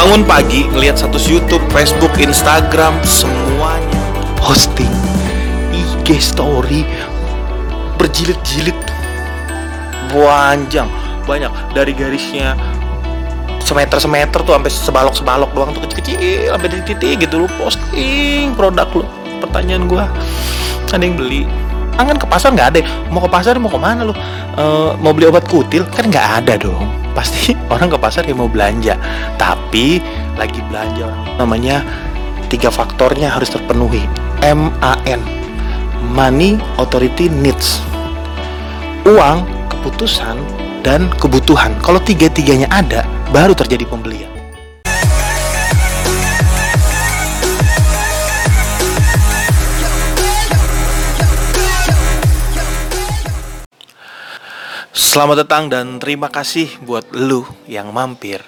bangun pagi ngelihat status YouTube, Facebook, Instagram, semuanya. Posting IG story berjilid-jilid. Panjang banyak. Dari garisnya semeter semeter tuh sampai sebalok sebalok doang tuh kecil-kecil sampai titik gitu lu posting produk lu. Pertanyaan gua ada yang beli? Kan ke pasar nggak ada. Mau ke pasar mau ke mana lu? E, mau beli obat kutil? Kan nggak ada dong pasti orang ke pasar ya mau belanja. Tapi lagi belanja namanya tiga faktornya harus terpenuhi. MAN money authority needs. Uang keputusan dan kebutuhan. Kalau tiga-tiganya ada baru terjadi pembelian Selamat datang dan terima kasih buat lu yang mampir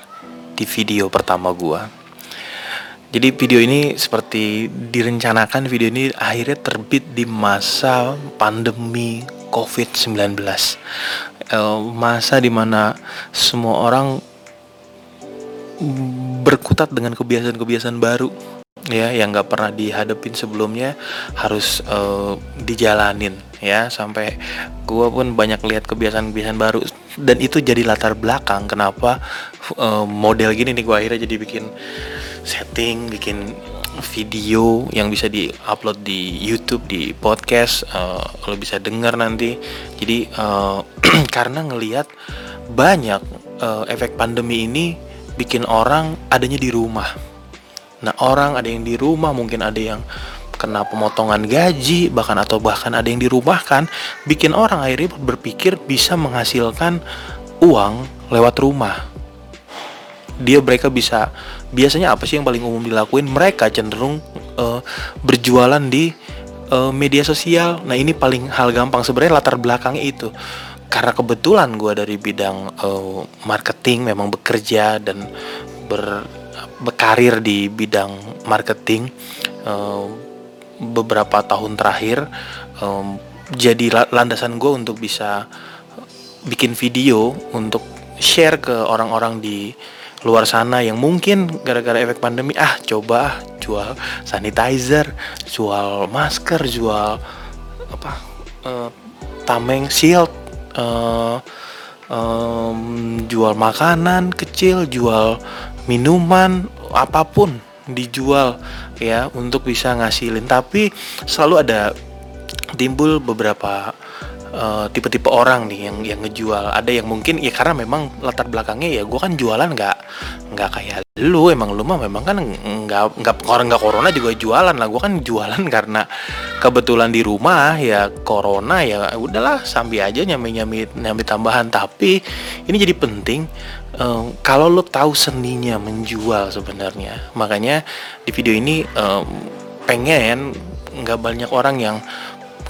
di video pertama gua. Jadi video ini seperti direncanakan video ini akhirnya terbit di masa pandemi COVID-19. Eh, masa di mana semua orang berkutat dengan kebiasaan-kebiasaan baru ya yang nggak pernah dihadapin sebelumnya harus uh, dijalanin ya. Sampai gue pun banyak lihat kebiasaan-kebiasaan baru. Dan itu jadi latar belakang kenapa uh, model gini nih gue akhirnya jadi bikin setting bikin video yang bisa diupload di YouTube di podcast uh, kalau bisa dengar nanti. Jadi uh, karena ngelihat banyak uh, efek pandemi ini bikin orang adanya di rumah Nah orang ada yang di rumah mungkin ada yang kena pemotongan gaji bahkan atau bahkan ada yang dirumahkan bikin orang akhirnya berpikir bisa menghasilkan uang lewat rumah. Dia mereka bisa biasanya apa sih yang paling umum dilakuin? Mereka cenderung uh, berjualan di uh, media sosial. Nah ini paling hal gampang sebenarnya latar belakangnya itu. Karena kebetulan gue dari bidang uh, marketing memang bekerja dan ber berkarir di bidang marketing um, beberapa tahun terakhir jadi landasan gue untuk bisa bikin video untuk share ke orang-orang di luar sana yang mungkin gara-gara efek pandemi ah coba ah jual sanitizer, jual masker, jual apa uh, tameng shield, uh, um, jual makanan kecil, jual minuman apa pun dijual ya untuk bisa ngasilin. Tapi selalu ada timbul beberapa uh, tipe-tipe orang nih yang yang ngejual. Ada yang mungkin ya karena memang latar belakangnya ya gue kan jualan nggak nggak kayak lu. Emang lu mah memang kan nggak nggak orang nggak corona juga jualan lah. Gue kan jualan karena kebetulan di rumah ya corona ya udahlah sambil aja nyami nyami nyami tambahan. Tapi ini jadi penting um, kalau lo tahu seninya menjual sebenarnya. Makanya di video ini um, pengen nggak banyak orang yang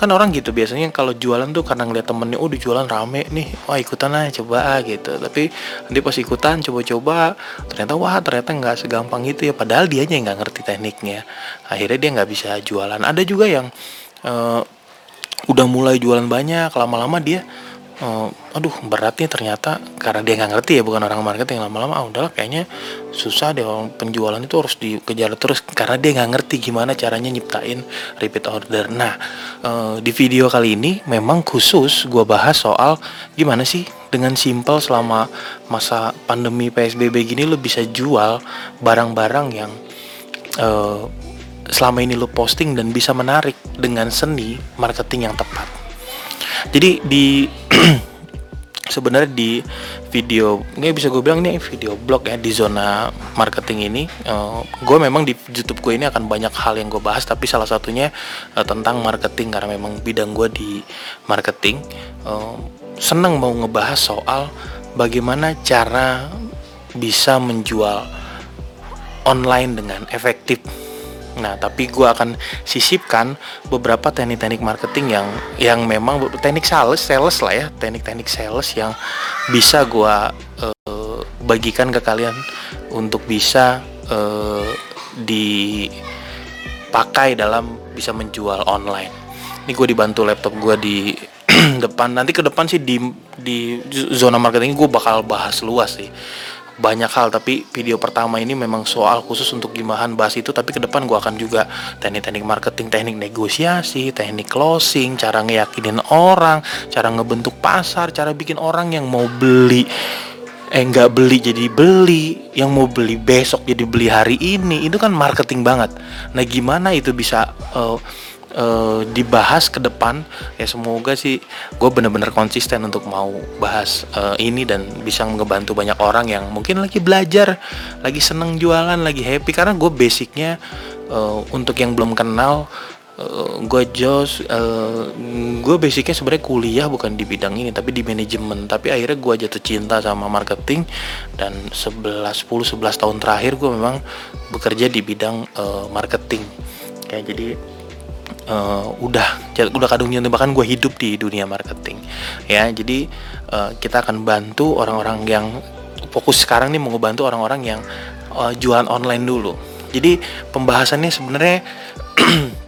kan orang gitu biasanya kalau jualan tuh karena ngeliat temennya oh jualan rame nih wah ikutan aja coba gitu. Tapi nanti pas ikutan coba-coba ternyata wah ternyata nggak segampang itu ya padahal dia yang nggak ngerti tekniknya. Akhirnya dia nggak bisa jualan. Ada juga yang uh, udah mulai jualan banyak lama-lama dia uh, aduh berat nih ternyata. Karena dia nggak ngerti ya bukan orang marketing lama-lama ah udahlah kayaknya susah deh orang penjualan itu harus dikejar terus. Karena dia nggak ngerti gimana caranya nyiptain repeat order. Nah uh, di video kali ini memang khusus gue bahas soal gimana sih dengan simple selama masa pandemi psbb gini lo bisa jual barang-barang yang uh, selama ini lo posting dan bisa menarik dengan seni marketing yang tepat jadi di sebenarnya di video ini bisa gue bilang ini video blog ya di zona marketing ini uh, gue memang di YouTube gue ini akan banyak hal yang gue bahas tapi salah satunya uh, tentang marketing karena memang bidang gue di marketing uh, seneng mau ngebahas soal bagaimana cara bisa menjual online dengan efektif Nah, tapi gue akan sisipkan beberapa teknik-teknik marketing yang yang memang teknik sales, sales lah ya, teknik-teknik sales yang bisa gue uh, bagikan ke kalian untuk bisa uh, dipakai dalam bisa menjual online. Ini gue dibantu laptop gue di depan. Nanti ke depan sih di di zona marketing gue bakal bahas luas sih banyak hal tapi video pertama ini memang soal khusus untuk gimana bahas itu tapi ke depan gue akan juga teknik-teknik marketing teknik negosiasi teknik closing cara ngeyakinin orang cara ngebentuk pasar cara bikin orang yang mau beli eh nggak beli jadi beli yang mau beli besok jadi beli hari ini. Itu kan marketing banget. Nah gimana itu bisa uh, uh, dibahas ke depan ya semoga sih gue bener-bener konsisten untuk mau bahas uh, ini dan bisa ngebantu banyak orang yang mungkin lagi belajar lagi seneng jualan lagi happy. Karena gue basicnya uh, untuk yang belum kenal uh, gue Jos uh, gue basicnya sebenarnya kuliah bukan di bidang ini tapi di manajemen. Tapi akhirnya gue jatuh cinta sama marketing dan 11 10 11 tahun terakhir gue memang bekerja di bidang uh, marketing. Ya jadi uh, udah udah kadung nyentuh bahkan gue hidup di dunia marketing. Ya jadi uh, kita akan bantu orang-orang yang fokus sekarang nih mau bantu orang-orang yang uh, jualan online dulu. Jadi pembahasannya sebenarnya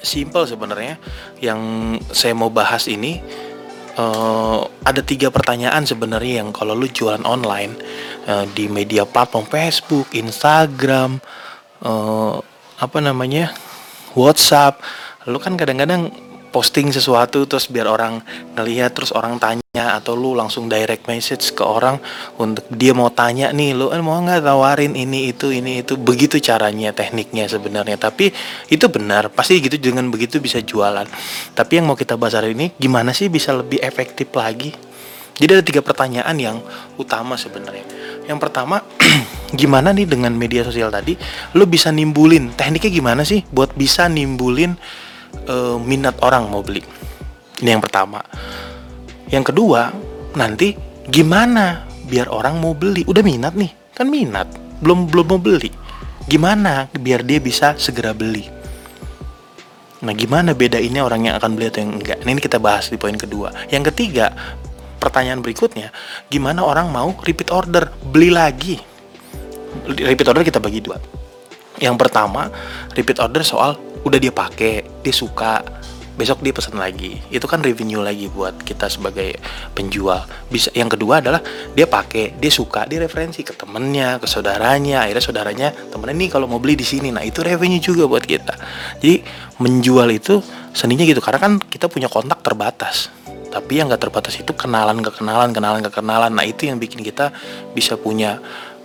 simple sebenarnya. Yang saya mau bahas ini uh, ada tiga pertanyaan sebenarnya yang kalau lu jualan online uh, di media platform Facebook, Instagram, uh, apa namanya, WhatsApp, lu kan kadang-kadang posting sesuatu terus biar orang ngelihat terus orang tanya atau lu langsung direct message ke orang untuk dia mau tanya nih lu eh, mau nggak tawarin ini itu ini itu? Begitu caranya tekniknya sebenarnya. Tapi itu benar pasti gitu dengan begitu bisa jualan. Tapi yang mau kita bahas hari ini gimana sih bisa lebih efektif lagi? Jadi ada tiga pertanyaan yang utama sebenarnya. Yang pertama gimana nih dengan media sosial tadi lu bisa nimbulin tekniknya gimana sih buat bisa nimbulin uh, minat orang mau beli. Ini yang pertama. Yang kedua, nanti gimana biar orang mau beli? Udah minat nih, kan minat, belum belum mau beli. Gimana biar dia bisa segera beli? Nah, gimana beda ini orang yang akan beli atau yang enggak? Ini kita bahas di poin kedua. Yang ketiga, pertanyaan berikutnya, gimana orang mau repeat order, beli lagi? Repeat order kita bagi dua. Yang pertama, repeat order soal udah dia pakai dia suka besok dia pesan lagi. Itu kan revenue lagi buat kita sebagai penjual. Bisa yang kedua adalah dia pakai dia suka dia referensi ke temennya ke saudaranya. Akhirnya saudaranya temennya nih kalau mau beli di sini. Nah itu revenue juga buat kita. Jadi menjual itu seninya gitu. Karena kan kita punya kontak terbatas. Tapi yang gak terbatas itu kenalan ke kenalan kenalan ke kenalan. Nah itu yang bikin kita bisa punya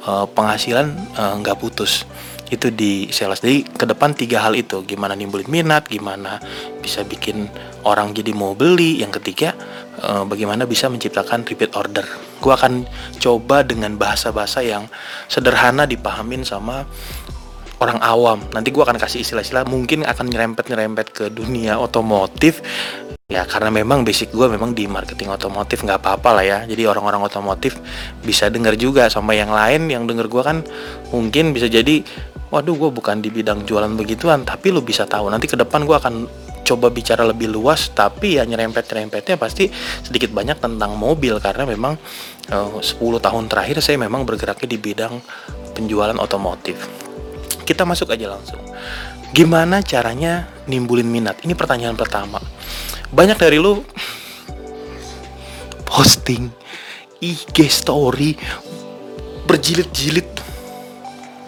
uh, penghasilan eh, nggak putus. Itu di sales. Jadi ke depan tiga hal itu. Gimana nimbulin minat gimana bisa bikin orang jadi mau beli. Yang ketiga e, bagaimana bisa menciptakan repeat order. Gue akan coba dengan bahasa-bahasa yang sederhana dipahamin sama orang awam. Nanti gue akan kasih istilah-istilah mungkin akan nyerempet-nyerempet ke dunia otomotif. Ya karena memang basic gue memang di marketing otomotif nggak apa-apa lah ya. Jadi orang-orang otomotif bisa dengar juga sama yang lain yang denger gue kan mungkin bisa jadi waduh gue bukan di bidang jualan begituan tapi lu bisa tahu. Nanti ke depan gue akan coba bicara lebih luas tapi ya nyerempet-nyerempetnya pasti sedikit banyak tentang mobil. Karena memang eh, uh, 10 tahun terakhir saya memang bergeraknya di bidang penjualan otomotif kita masuk aja langsung. Gimana caranya nimbulin minat? Ini pertanyaan pertama. Banyak dari lu posting IG story berjilid-jilid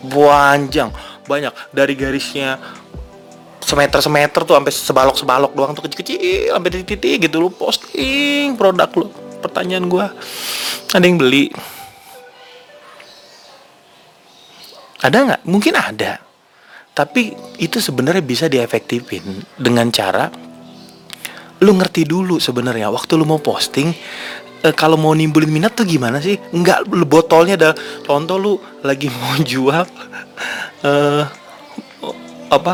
panjang banyak. Dari garisnya semeter semeter tuh sampai sebalok sebalok doang tuh kecil kecil sampai titik titik gitu lu posting produk lu. Pertanyaan gue ada yang beli ada nggak? Mungkin ada. Tapi itu sebenarnya bisa diefektifin dengan cara lu ngerti dulu sebenarnya. Waktu lu mau posting e, kalau mau nimbulin minat tuh gimana sih? Enggak, botolnya ada contoh lu lagi mau jual eh apa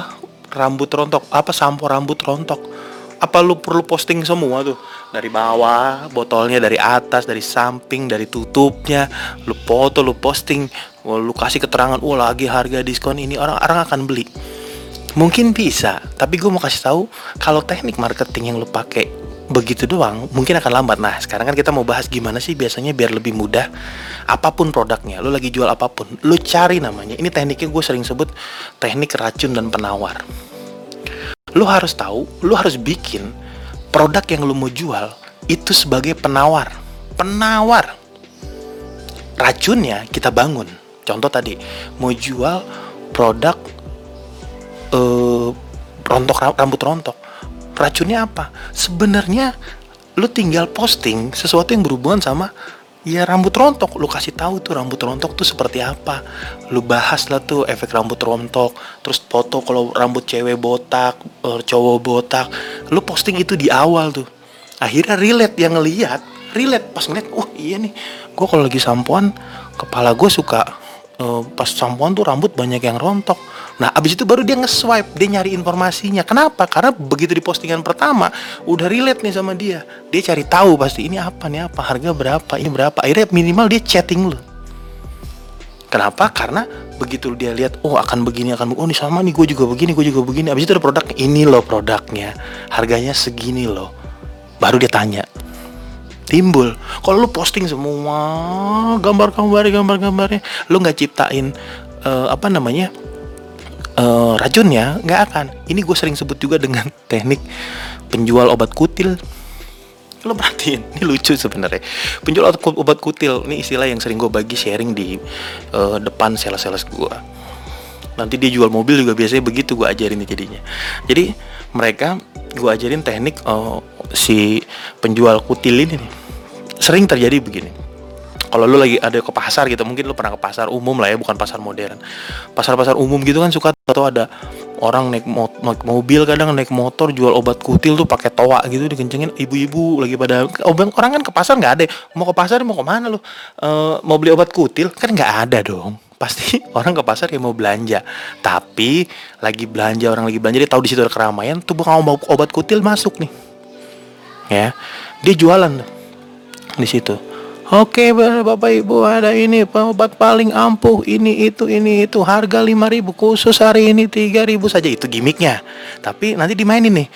rambut rontok, apa sampo rambut rontok. Apa lu perlu posting semua tuh? Dari bawah, botolnya dari atas, dari samping, dari tutupnya, lu foto, lu posting, lu kasih keterangan, oh lagi harga diskon ini orang-orang akan beli. Mungkin bisa, tapi gue mau kasih tahu kalau teknik marketing yang lu pakai begitu doang mungkin akan lambat. Nah sekarang kan kita mau bahas gimana sih biasanya biar lebih mudah apa pun produknya. Lo lagi jual apa pun lo cari namanya. Ini tekniknya gue sering sebut teknik racun dan penawar. Lo harus tahu lo harus bikin produk yang lo mau jual itu sebagai penawar. Penawar. Racunnya kita bangun contoh tadi mau jual produk eh, rontok rambut rontok. Racunnya apa? Sebenarnya lu tinggal posting sesuatu yang berhubungan sama ya rambut rontok. Lu kasih tahu tuh rambut rontok tuh seperti apa. Lu bahas lah tuh efek rambut rontok terus foto kalau rambut cewek botak eh, cowok botak. Lu posting itu di awal tuh. Akhirnya relate yang ngelihat relate. Pas ngeliat wah iya nih. Gue kalau lagi sampoan kepala gue suka uh, pas sampoan tuh rambut banyak yang rontok Nah, abis itu baru dia nge-swipe, dia nyari informasinya. Kenapa? Karena begitu di postingan pertama, udah relate nih sama dia. Dia cari tahu pasti ini apa nih apa, harga berapa, ini berapa. Akhirnya minimal dia chatting lu. Kenapa? Karena begitu dia lihat, oh akan begini, akan oh ini sama nih, gue juga begini, gue juga begini. Abis itu ada produk, ini loh produknya, harganya segini loh. Baru dia tanya, timbul. Kalau lu posting semua gambar-gambar, gambar-gambarnya, lu nggak ciptain uh, apa namanya? uh, racunnya nggak akan. Ini gue sering sebut juga dengan teknik penjual obat kutil. Lo perhatiin, ini lucu sebenarnya. Penjual obat kutil, ini istilah yang sering gue bagi sharing di uh, depan sales-sales gue. Nanti dia jual mobil juga biasanya begitu gue ajarin jadinya. Jadi mereka gue ajarin teknik uh, si penjual kutil ini nih. Sering terjadi begini. Kalau lu lagi ada ke pasar gitu mungkin lu pernah ke pasar umum lah ya bukan pasar modern. Pasar-pasar umum gitu kan suka atau ada orang naik, mo naik mobil kadang naik motor jual obat kutil tuh pakai toa gitu dikencengin ibu-ibu lagi pada orang kan ke pasar nggak ada. Mau ke pasar mau ke mana lu? E, mau beli obat kutil? Kan nggak ada dong. Pasti orang ke pasar kayak mau belanja. Tapi lagi belanja orang lagi belanja dia tahu di situ ada keramaian tuh bukan mau obat kutil masuk nih. Ya dia jualan di situ. Oke Bapak Ibu ada ini obat paling ampuh ini itu ini itu. Harga 5000 khusus hari ini 3000 saja. Itu gimmicknya. Tapi nanti dimainin nih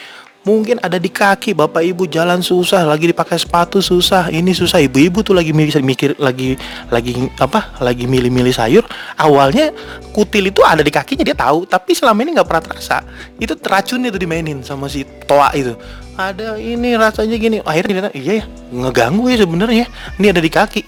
mungkin ada di kaki bapak ibu jalan susah lagi dipakai sepatu susah. Ini susah ibu-ibu tuh lagi mikir, mikir lagi lagi apa lagi milih-milih sayur. Awalnya kutil itu ada di kakinya dia tahu. Tapi selama ini nggak pernah terasa. Itu teracun itu dimainin sama si toa itu. Ada ini rasanya gini. Akhirnya dia iya ya ngeganggu ya sebenarnya. Ini ada di kaki.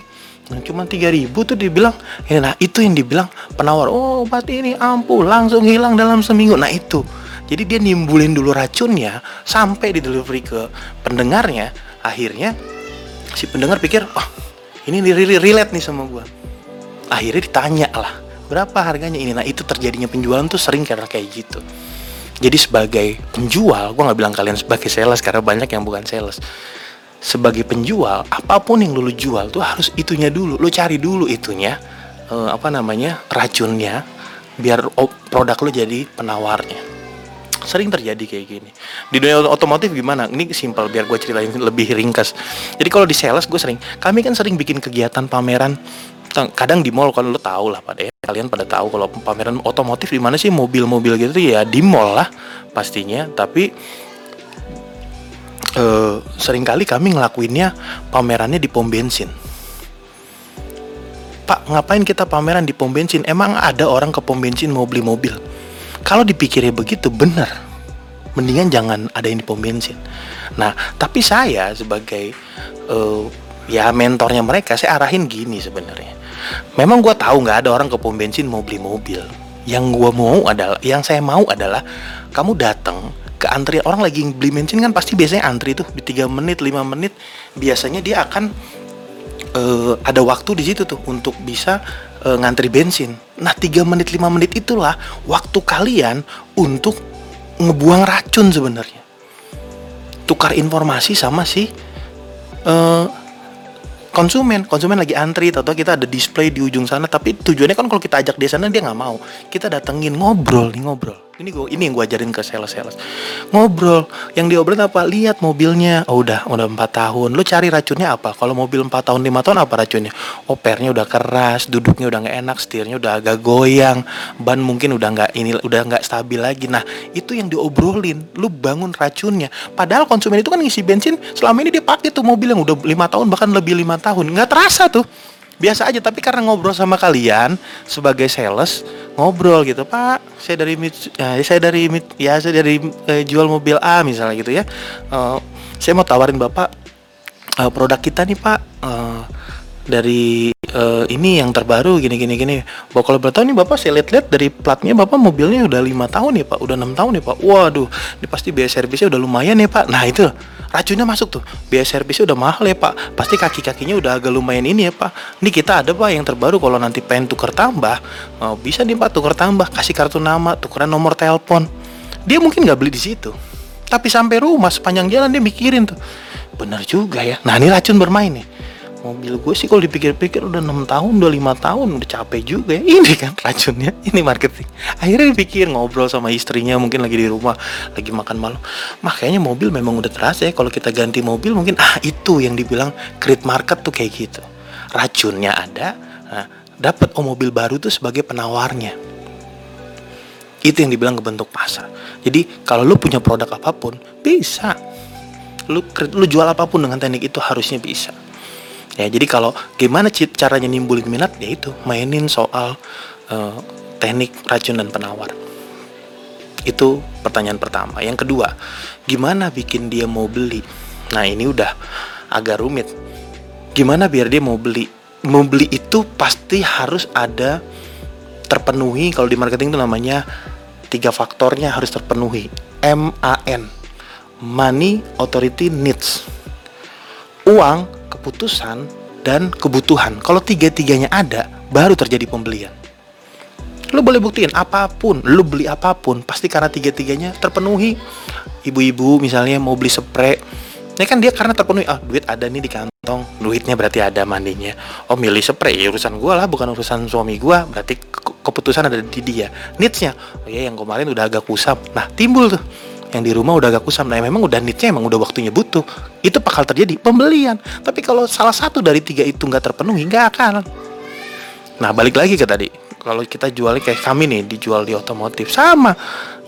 Nah, cuma tiga ribu tuh dibilang. Nah itu yang dibilang penawar. Oh obat ini ampuh langsung hilang dalam seminggu. Nah itu jadi dia nimbulin dulu racunnya sampai di delivery ke pendengarnya. Akhirnya si pendengar pikir, oh ini relate nih sama gue. Akhirnya ditanya lah, berapa harganya ini? Nah itu terjadinya penjualan tuh sering karena kayak gitu. Jadi sebagai penjual, gue nggak bilang kalian sebagai sales karena banyak yang bukan sales. Sebagai penjual, apa pun yang lu jual tuh harus itunya dulu. Lu cari dulu itunya, uh, apa namanya, racunnya, biar produk lu jadi penawarnya sering terjadi kayak gini. Di dunia otomotif gimana? Ini simpel biar gue ceritain lebih ringkas. Jadi kalau di sales gue sering kami kan sering bikin kegiatan pameran. Kadang di mall kalau lo tau lah pada ya kalian pada tahu kalau pameran otomotif di mana sih? Mobil-mobil gitu ya di mall lah pastinya. Tapi uh, sering kali kami ngelakuinnya pamerannya di pom bensin. Pak ngapain kita pameran di pom bensin? Emang ada orang ke pom bensin mau beli mobil kalau dipikirnya begitu benar. Mendingan jangan ada yang di pom bensin. Nah tapi saya sebagai uh, ya mentornya mereka saya arahin gini sebenarnya. Memang gue tahu nggak ada orang ke pom bensin mau beli mobil. Yang gue mau adalah yang saya mau adalah kamu datang ke antrian. Orang lagi beli bensin kan pasti biasanya antri tuh di 3 menit 5 menit. Biasanya dia akan uh, ada waktu di situ tuh untuk bisa uh, ngantri bensin. Nah, 3 menit 5 menit itulah waktu kalian untuk ngebuang racun sebenarnya. Tukar informasi sama si uh, konsumen. Konsumen lagi antri atau kita ada display di ujung sana tapi tujuannya kan kalau kita ajak dia sana dia nggak mau. Kita datengin ngobrol nih ngobrol ini gue ini yang gue ajarin ke sales sales ngobrol yang diobrolin apa? Lihat mobilnya. Oh udah udah empat tahun. Lo cari racunnya apa? Kalau mobil empat tahun lima tahun apa racunnya? Opernya udah keras duduknya udah nggak enak setirnya udah agak goyang ban mungkin udah nggak ini udah nggak stabil lagi. Nah itu yang diobrolin. Lu bangun racunnya. Padahal konsumen itu kan ngisi bensin selama ini dia pakai tuh mobil yang udah lima tahun bahkan lebih lima tahun. Nggak terasa tuh biasa aja tapi karena ngobrol sama kalian sebagai sales ngobrol gitu pak saya dari ya, saya dari ya saya dari eh, jual mobil A misalnya gitu ya. Uh, saya mau tawarin bapak uh, produk kita nih pak uh, dari uh, ini yang terbaru gini gini gini. Bapak kalau bertahu nih bapak saya lihat-lihat dari platnya bapak mobilnya udah lima tahun ya pak? Udah enam tahun ya pak? Waduh ini pasti biaya servisnya udah lumayan ya pak. Nah itu racunnya masuk tuh. Biaya servisnya udah mahal ya pak. Pasti kaki-kakinya udah agak lumayan ini ya pak. Ini kita ada pak yang terbaru kalau nanti pengen tuker tambah. Oh, bisa nih pak tuker tambah. Kasih kartu nama tukeran nomor telepon. Dia mungkin nggak beli di situ. Tapi sampai rumah sepanjang jalan dia mikirin tuh. Bener juga ya. Nah ini racun bermain nih mobil gue sih kalau dipikir-pikir udah enam tahun udah lima tahun udah capek juga ya. Ini kan racunnya ini marketing. Akhirnya dipikir ngobrol sama istrinya mungkin lagi di rumah lagi makan malam. Makanya mobil memang udah terasa ya. Kalau kita ganti mobil mungkin ah itu yang dibilang create market tuh kayak gitu. Racunnya ada nah, dapat oh mobil baru tuh sebagai penawarnya. Itu yang dibilang kebentuk pasar. Jadi kalau lu punya produk apa pun bisa. Lu lu jual apa pun dengan teknik itu harusnya bisa ya. Jadi kalau gimana caranya nimbulin minat ya itu mainin soal uh, teknik racun dan penawar. Itu pertanyaan pertama. Yang kedua gimana bikin dia mau beli? Nah ini udah agak rumit. Gimana biar dia mau beli? Mau beli itu pasti harus ada terpenuhi. Kalau di marketing itu namanya tiga faktornya harus terpenuhi. M A N. Money authority needs. Uang keputusan, dan kebutuhan. Kalau tiga-tiganya ada, baru terjadi pembelian. Lo boleh buktiin apa pun, lo beli apa pun, pasti karena tiga-tiganya terpenuhi. Ibu-ibu misalnya mau beli spray, ini kan dia karena terpenuhi, ah duit ada nih di kantong, duitnya berarti ada mandinya. Oh milih spray, ya urusan gue lah, bukan urusan suami gue, berarti keputusan ada di dia. Needsnya, oh ya yang kemarin udah agak kusam. Nah timbul tuh, yang di rumah udah agak kusam nah memang udah nitnya emang udah waktunya butuh itu bakal terjadi pembelian tapi kalau salah satu dari tiga itu nggak terpenuhi nggak akan nah balik lagi ke tadi kalau kita jual kayak kami nih dijual di otomotif sama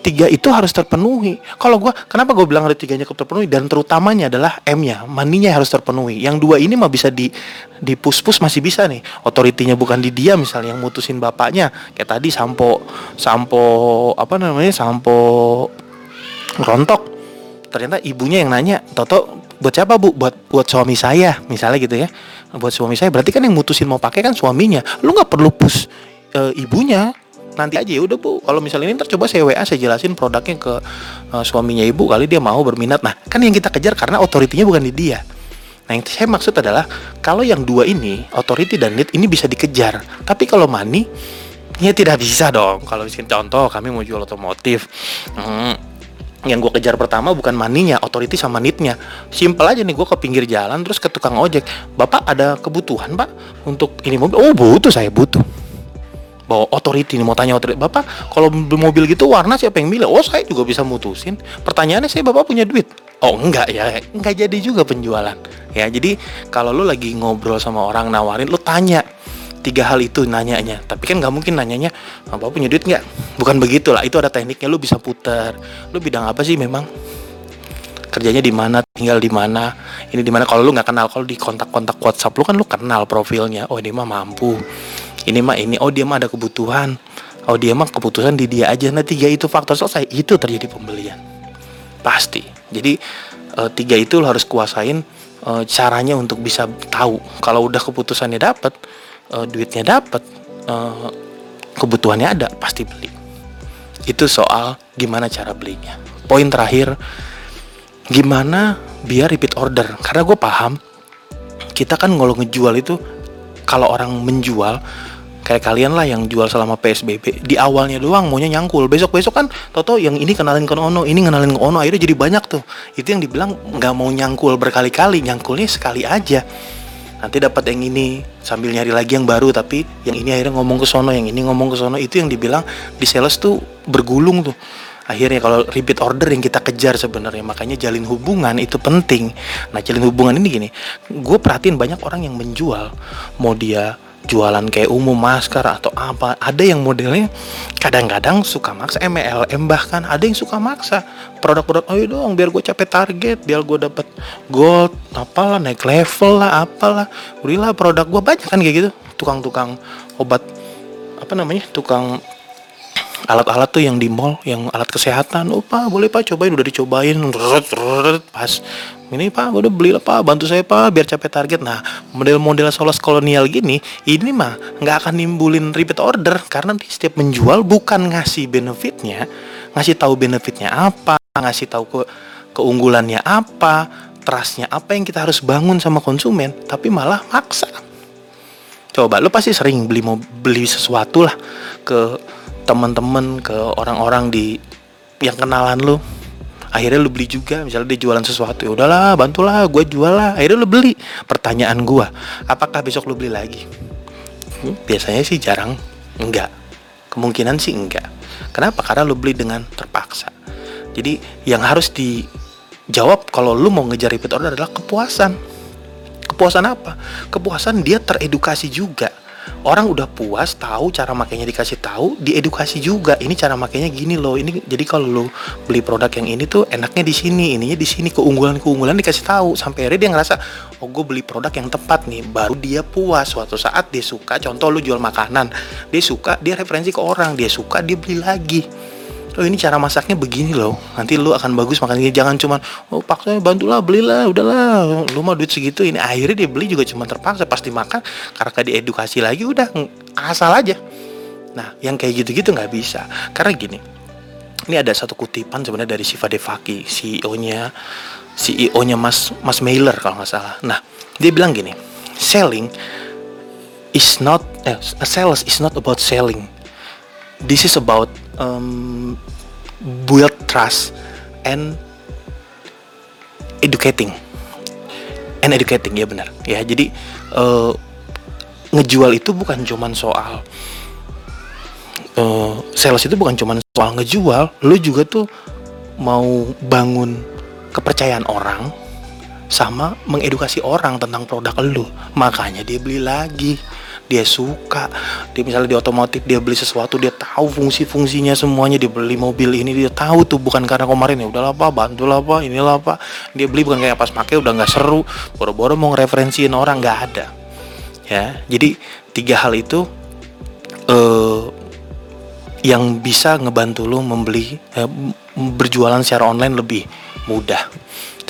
tiga itu harus terpenuhi. Kalau gue, kenapa gue bilang ada tiganya terpenuhi dan terutamanya adalah M-nya, maninya harus terpenuhi. Yang dua ini mah bisa di di pus-pus masih bisa nih. Otoritinya bukan di dia misalnya yang mutusin bapaknya. Kayak tadi sampo sampo apa namanya sampo rontok. Ternyata ibunya yang nanya Toto buat siapa bu? Buat buat suami saya misalnya gitu ya. Buat suami saya berarti kan yang mutusin mau pakai kan suaminya. Lu nggak perlu push e, ibunya. Nanti aja ya udah bu. Kalau misalnya ini ntar coba saya wa saya jelasin produknya ke e, suaminya ibu kali dia mau berminat. Nah kan yang kita kejar karena otoritinya bukan di dia. Nah yang saya maksud adalah kalau yang dua ini authority dan need ini bisa dikejar. Tapi kalau money ya tidak bisa dong. Kalau misalnya contoh kami mau jual otomotif. Hmm, yang gue kejar pertama bukan maninya, authority sama neednya. Simple aja nih gue ke pinggir jalan terus ke tukang ojek. Bapak ada kebutuhan pak untuk ini mobil? Oh butuh saya butuh. Bawa authority nih mau tanya authority. Bapak kalau mobil gitu warna siapa yang milih? Oh saya juga bisa mutusin. Pertanyaannya saya bapak punya duit? Oh enggak ya, enggak jadi juga penjualan. Ya jadi kalau lu lagi ngobrol sama orang nawarin, lu tanya tiga hal itu nanyanya. Tapi kan nggak mungkin nanyanya bapak punya duit nggak? Bukan begitu lah itu ada tekniknya. Lu bisa putar. Lu bidang apa sih memang? Kerjanya di mana? Tinggal di mana? Ini di mana? Kalau lu nggak kenal kalau di kontak-kontak WhatsApp lu kan lu kenal profilnya. Oh dia mah mampu. Ini mah ini. Oh dia mah ada kebutuhan. Oh dia mah keputusan di dia aja. Nah tiga itu faktor selesai. Itu terjadi pembelian. Pasti. Jadi e, tiga itu lu harus kuasain e, caranya untuk bisa tahu. Kalau udah keputusannya dapat uh, duitnya dapat uh, kebutuhannya ada pasti beli. Itu soal gimana cara belinya. Poin terakhir gimana biar repeat order? Karena gue paham kita kan kalau ngejual itu kalau orang menjual kayak kalian lah yang jual selama PSBB di awalnya doang maunya nyangkul. Besok besok kan toto yang ini kenalin ke Ono ini kenalin ke Ono akhirnya jadi banyak tuh. Itu yang dibilang nggak mau nyangkul berkali-kali nyangkulnya sekali aja nanti dapat yang ini sambil nyari lagi yang baru tapi yang ini akhirnya ngomong ke sono yang ini ngomong ke sono. Itu yang dibilang di sales tuh bergulung tuh. Akhirnya kalau repeat order yang kita kejar sebenarnya makanya jalin hubungan itu penting. Nah jalin hubungan ini gini gue perhatiin banyak orang yang menjual. Mau dia jualan kayak umum masker atau apa. Ada yang modelnya kadang-kadang suka maksa MLM bahkan. Ada yang suka maksa produk-produk ayo dong biar gue capek target biar gue dapet gold apalah naik level lah apalah. Berilah produk gue banyak kan kayak gitu. Tukang-tukang obat apa namanya tukang alat-alat tuh yang di mall yang alat kesehatan. Oh pak boleh pak cobain. Udah dicobain. Pas ini pak udah beli lah pak. Bantu saya pak biar capai target. Nah model-model solos kolonial gini ini mah nggak akan nimbulin repeat order karena nanti setiap menjual bukan ngasih benefitnya ngasih tahu benefitnya apa ngasih tahu ke keunggulannya apa trustnya apa yang kita harus bangun sama konsumen tapi malah maksa. Coba lo pasti sering beli mau beli sesuatu lah ke teman-teman ke orang-orang di yang kenalan lo akhirnya lu beli juga misalnya dia jualan sesuatu ya udahlah bantulah gue jual lah. Akhirnya lu beli. Pertanyaan gue apakah besok lu beli lagi? Hmm, biasanya sih jarang. Enggak. Kemungkinan sih enggak. Kenapa? Karena lu beli dengan terpaksa. Jadi yang harus dijawab kalau lu mau ngejar repeat order adalah kepuasan. Kepuasan apa? Kepuasan dia teredukasi juga orang udah puas tahu cara makainya dikasih tahu diedukasi juga. Ini cara makainya gini loh. Ini jadi kalau lo beli produk yang ini tuh enaknya di sini ininya di sini keunggulan keunggulan dikasih tahu. Sampai akhirnya dia ngerasa oh gue beli produk yang tepat nih. Baru dia puas. Suatu saat dia suka contoh lu jual makanan dia suka dia referensi ke orang dia suka dia beli lagi oh ini cara masaknya begini loh. Nanti lu akan bagus makan ini jangan cuman oh paksa bantulah belilah udahlah. Lu mau duit segitu. Ini akhirnya dia beli juga cuma terpaksa. Pasti makan karena gak diedukasi lagi udah asal aja. Nah yang kayak gitu-gitu nggak bisa. Karena gini ini ada satu kutipan sebenarnya dari Siva Devaki CEO-nya CEO-nya Mas Mas Mailer kalau nggak salah. Nah dia bilang gini selling is not eh, sales is not about selling this is about um, build trust and educating. And educating ya benar. Ya jadi uh, ngejual itu bukan cuman soal uh, sales itu bukan cuman soal ngejual lu juga tuh mau bangun kepercayaan orang sama mengedukasi orang tentang produk lu. Makanya dia beli lagi dia suka. Dia misalnya di otomotif dia beli sesuatu dia tahu fungsi-fungsinya semuanya. Dia beli mobil ini dia tahu tuh bukan karena kemarin ya udahlah pak bantulah pak inilah pak. Dia beli bukan kayak pas pakai udah nggak seru. Boro-boro mau ngereferensiin orang nggak ada. Ya jadi tiga hal itu eh, yang bisa ngebantu lo membeli eh, berjualan secara online lebih mudah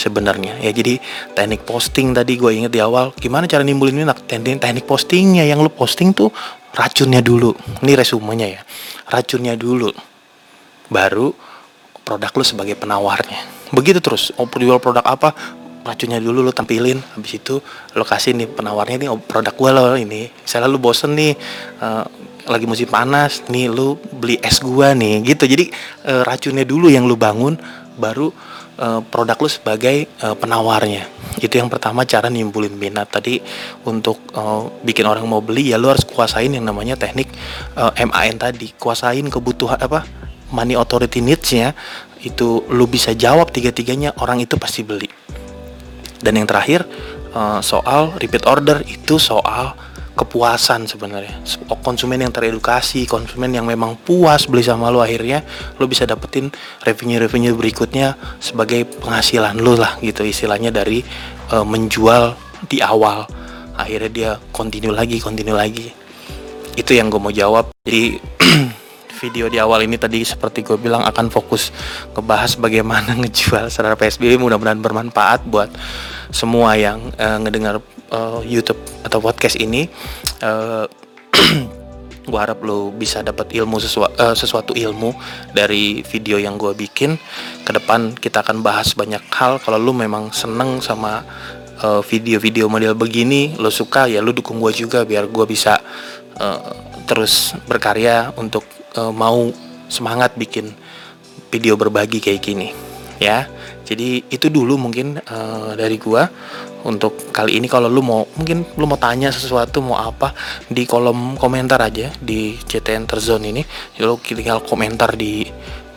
sebenarnya. Ya jadi teknik posting tadi gue inget di awal gimana cara nimbulin minat? Teknik teknik postingnya. Yang lu posting tuh racunnya dulu. Ini resumenya ya. Racunnya dulu. Baru produk lu sebagai penawarnya. Begitu terus. Oh jual produk apa? Racunnya dulu lu tampilin. Habis itu lo kasih nih penawarnya oh, produk gue lo ini. Misalnya lu bosen nih uh, lagi musim panas nih lu beli es gua nih. Gitu. Jadi uh, racunnya dulu yang lu bangun baru uh, produk lu sebagai uh, penawarnya. Itu yang pertama cara nimbulin minat. Tadi untuk uh, bikin orang mau beli ya lu harus kuasain yang namanya teknik uh, MAN tadi. Kuasain kebutuhan apa money authority needs-nya. Itu lu bisa jawab tiga-tiganya orang itu pasti beli. Dan yang terakhir uh, soal repeat order. Itu soal kepuasan sebenarnya. Konsumen yang teredukasi konsumen yang memang puas beli sama lo akhirnya lo bisa dapetin revenue revenue berikutnya sebagai penghasilan lo lah gitu istilahnya dari uh, menjual di awal. Akhirnya dia continue lagi continue lagi. Itu yang gue mau jawab. Jadi video di awal ini tadi seperti gue bilang akan fokus ngebahas bagaimana ngejual secara PSBB mudah-mudahan bermanfaat buat semua yang uh, ngedengar uh, YouTube atau podcast ini uh, gue harap lo bisa dapat ilmu sesua, uh, sesuatu ilmu dari video yang gue bikin. Ke depan kita akan bahas banyak hal. Kalau lo memang seneng sama video-video uh, model begini lo suka ya lo dukung gue juga biar gue bisa uh, terus berkarya untuk uh, mau semangat bikin video berbagi kayak gini ya jadi itu dulu mungkin uh, dari gua untuk kali ini kalau lu mau mungkin lu mau tanya sesuatu mau apa di kolom komentar aja di CTN Terzone ini. Ya lu tinggal komentar di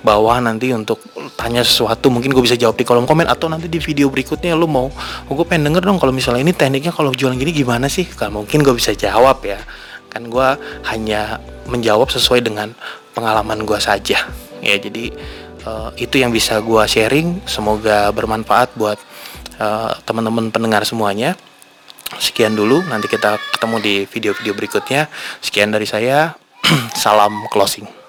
bawah nanti untuk tanya sesuatu mungkin gue bisa jawab di kolom komen atau nanti di video berikutnya lu mau. Oh, gue pengen denger dong kalau misalnya ini tekniknya kalau jualan gini gimana sih? Kan mungkin gue bisa jawab ya. Kan gue hanya menjawab sesuai dengan pengalaman gue saja. Ya jadi uh, itu yang bisa gue sharing semoga bermanfaat buat uh, teman-teman pendengar semuanya. Sekian dulu, nanti kita ketemu di video-video berikutnya. Sekian dari saya, salam closing.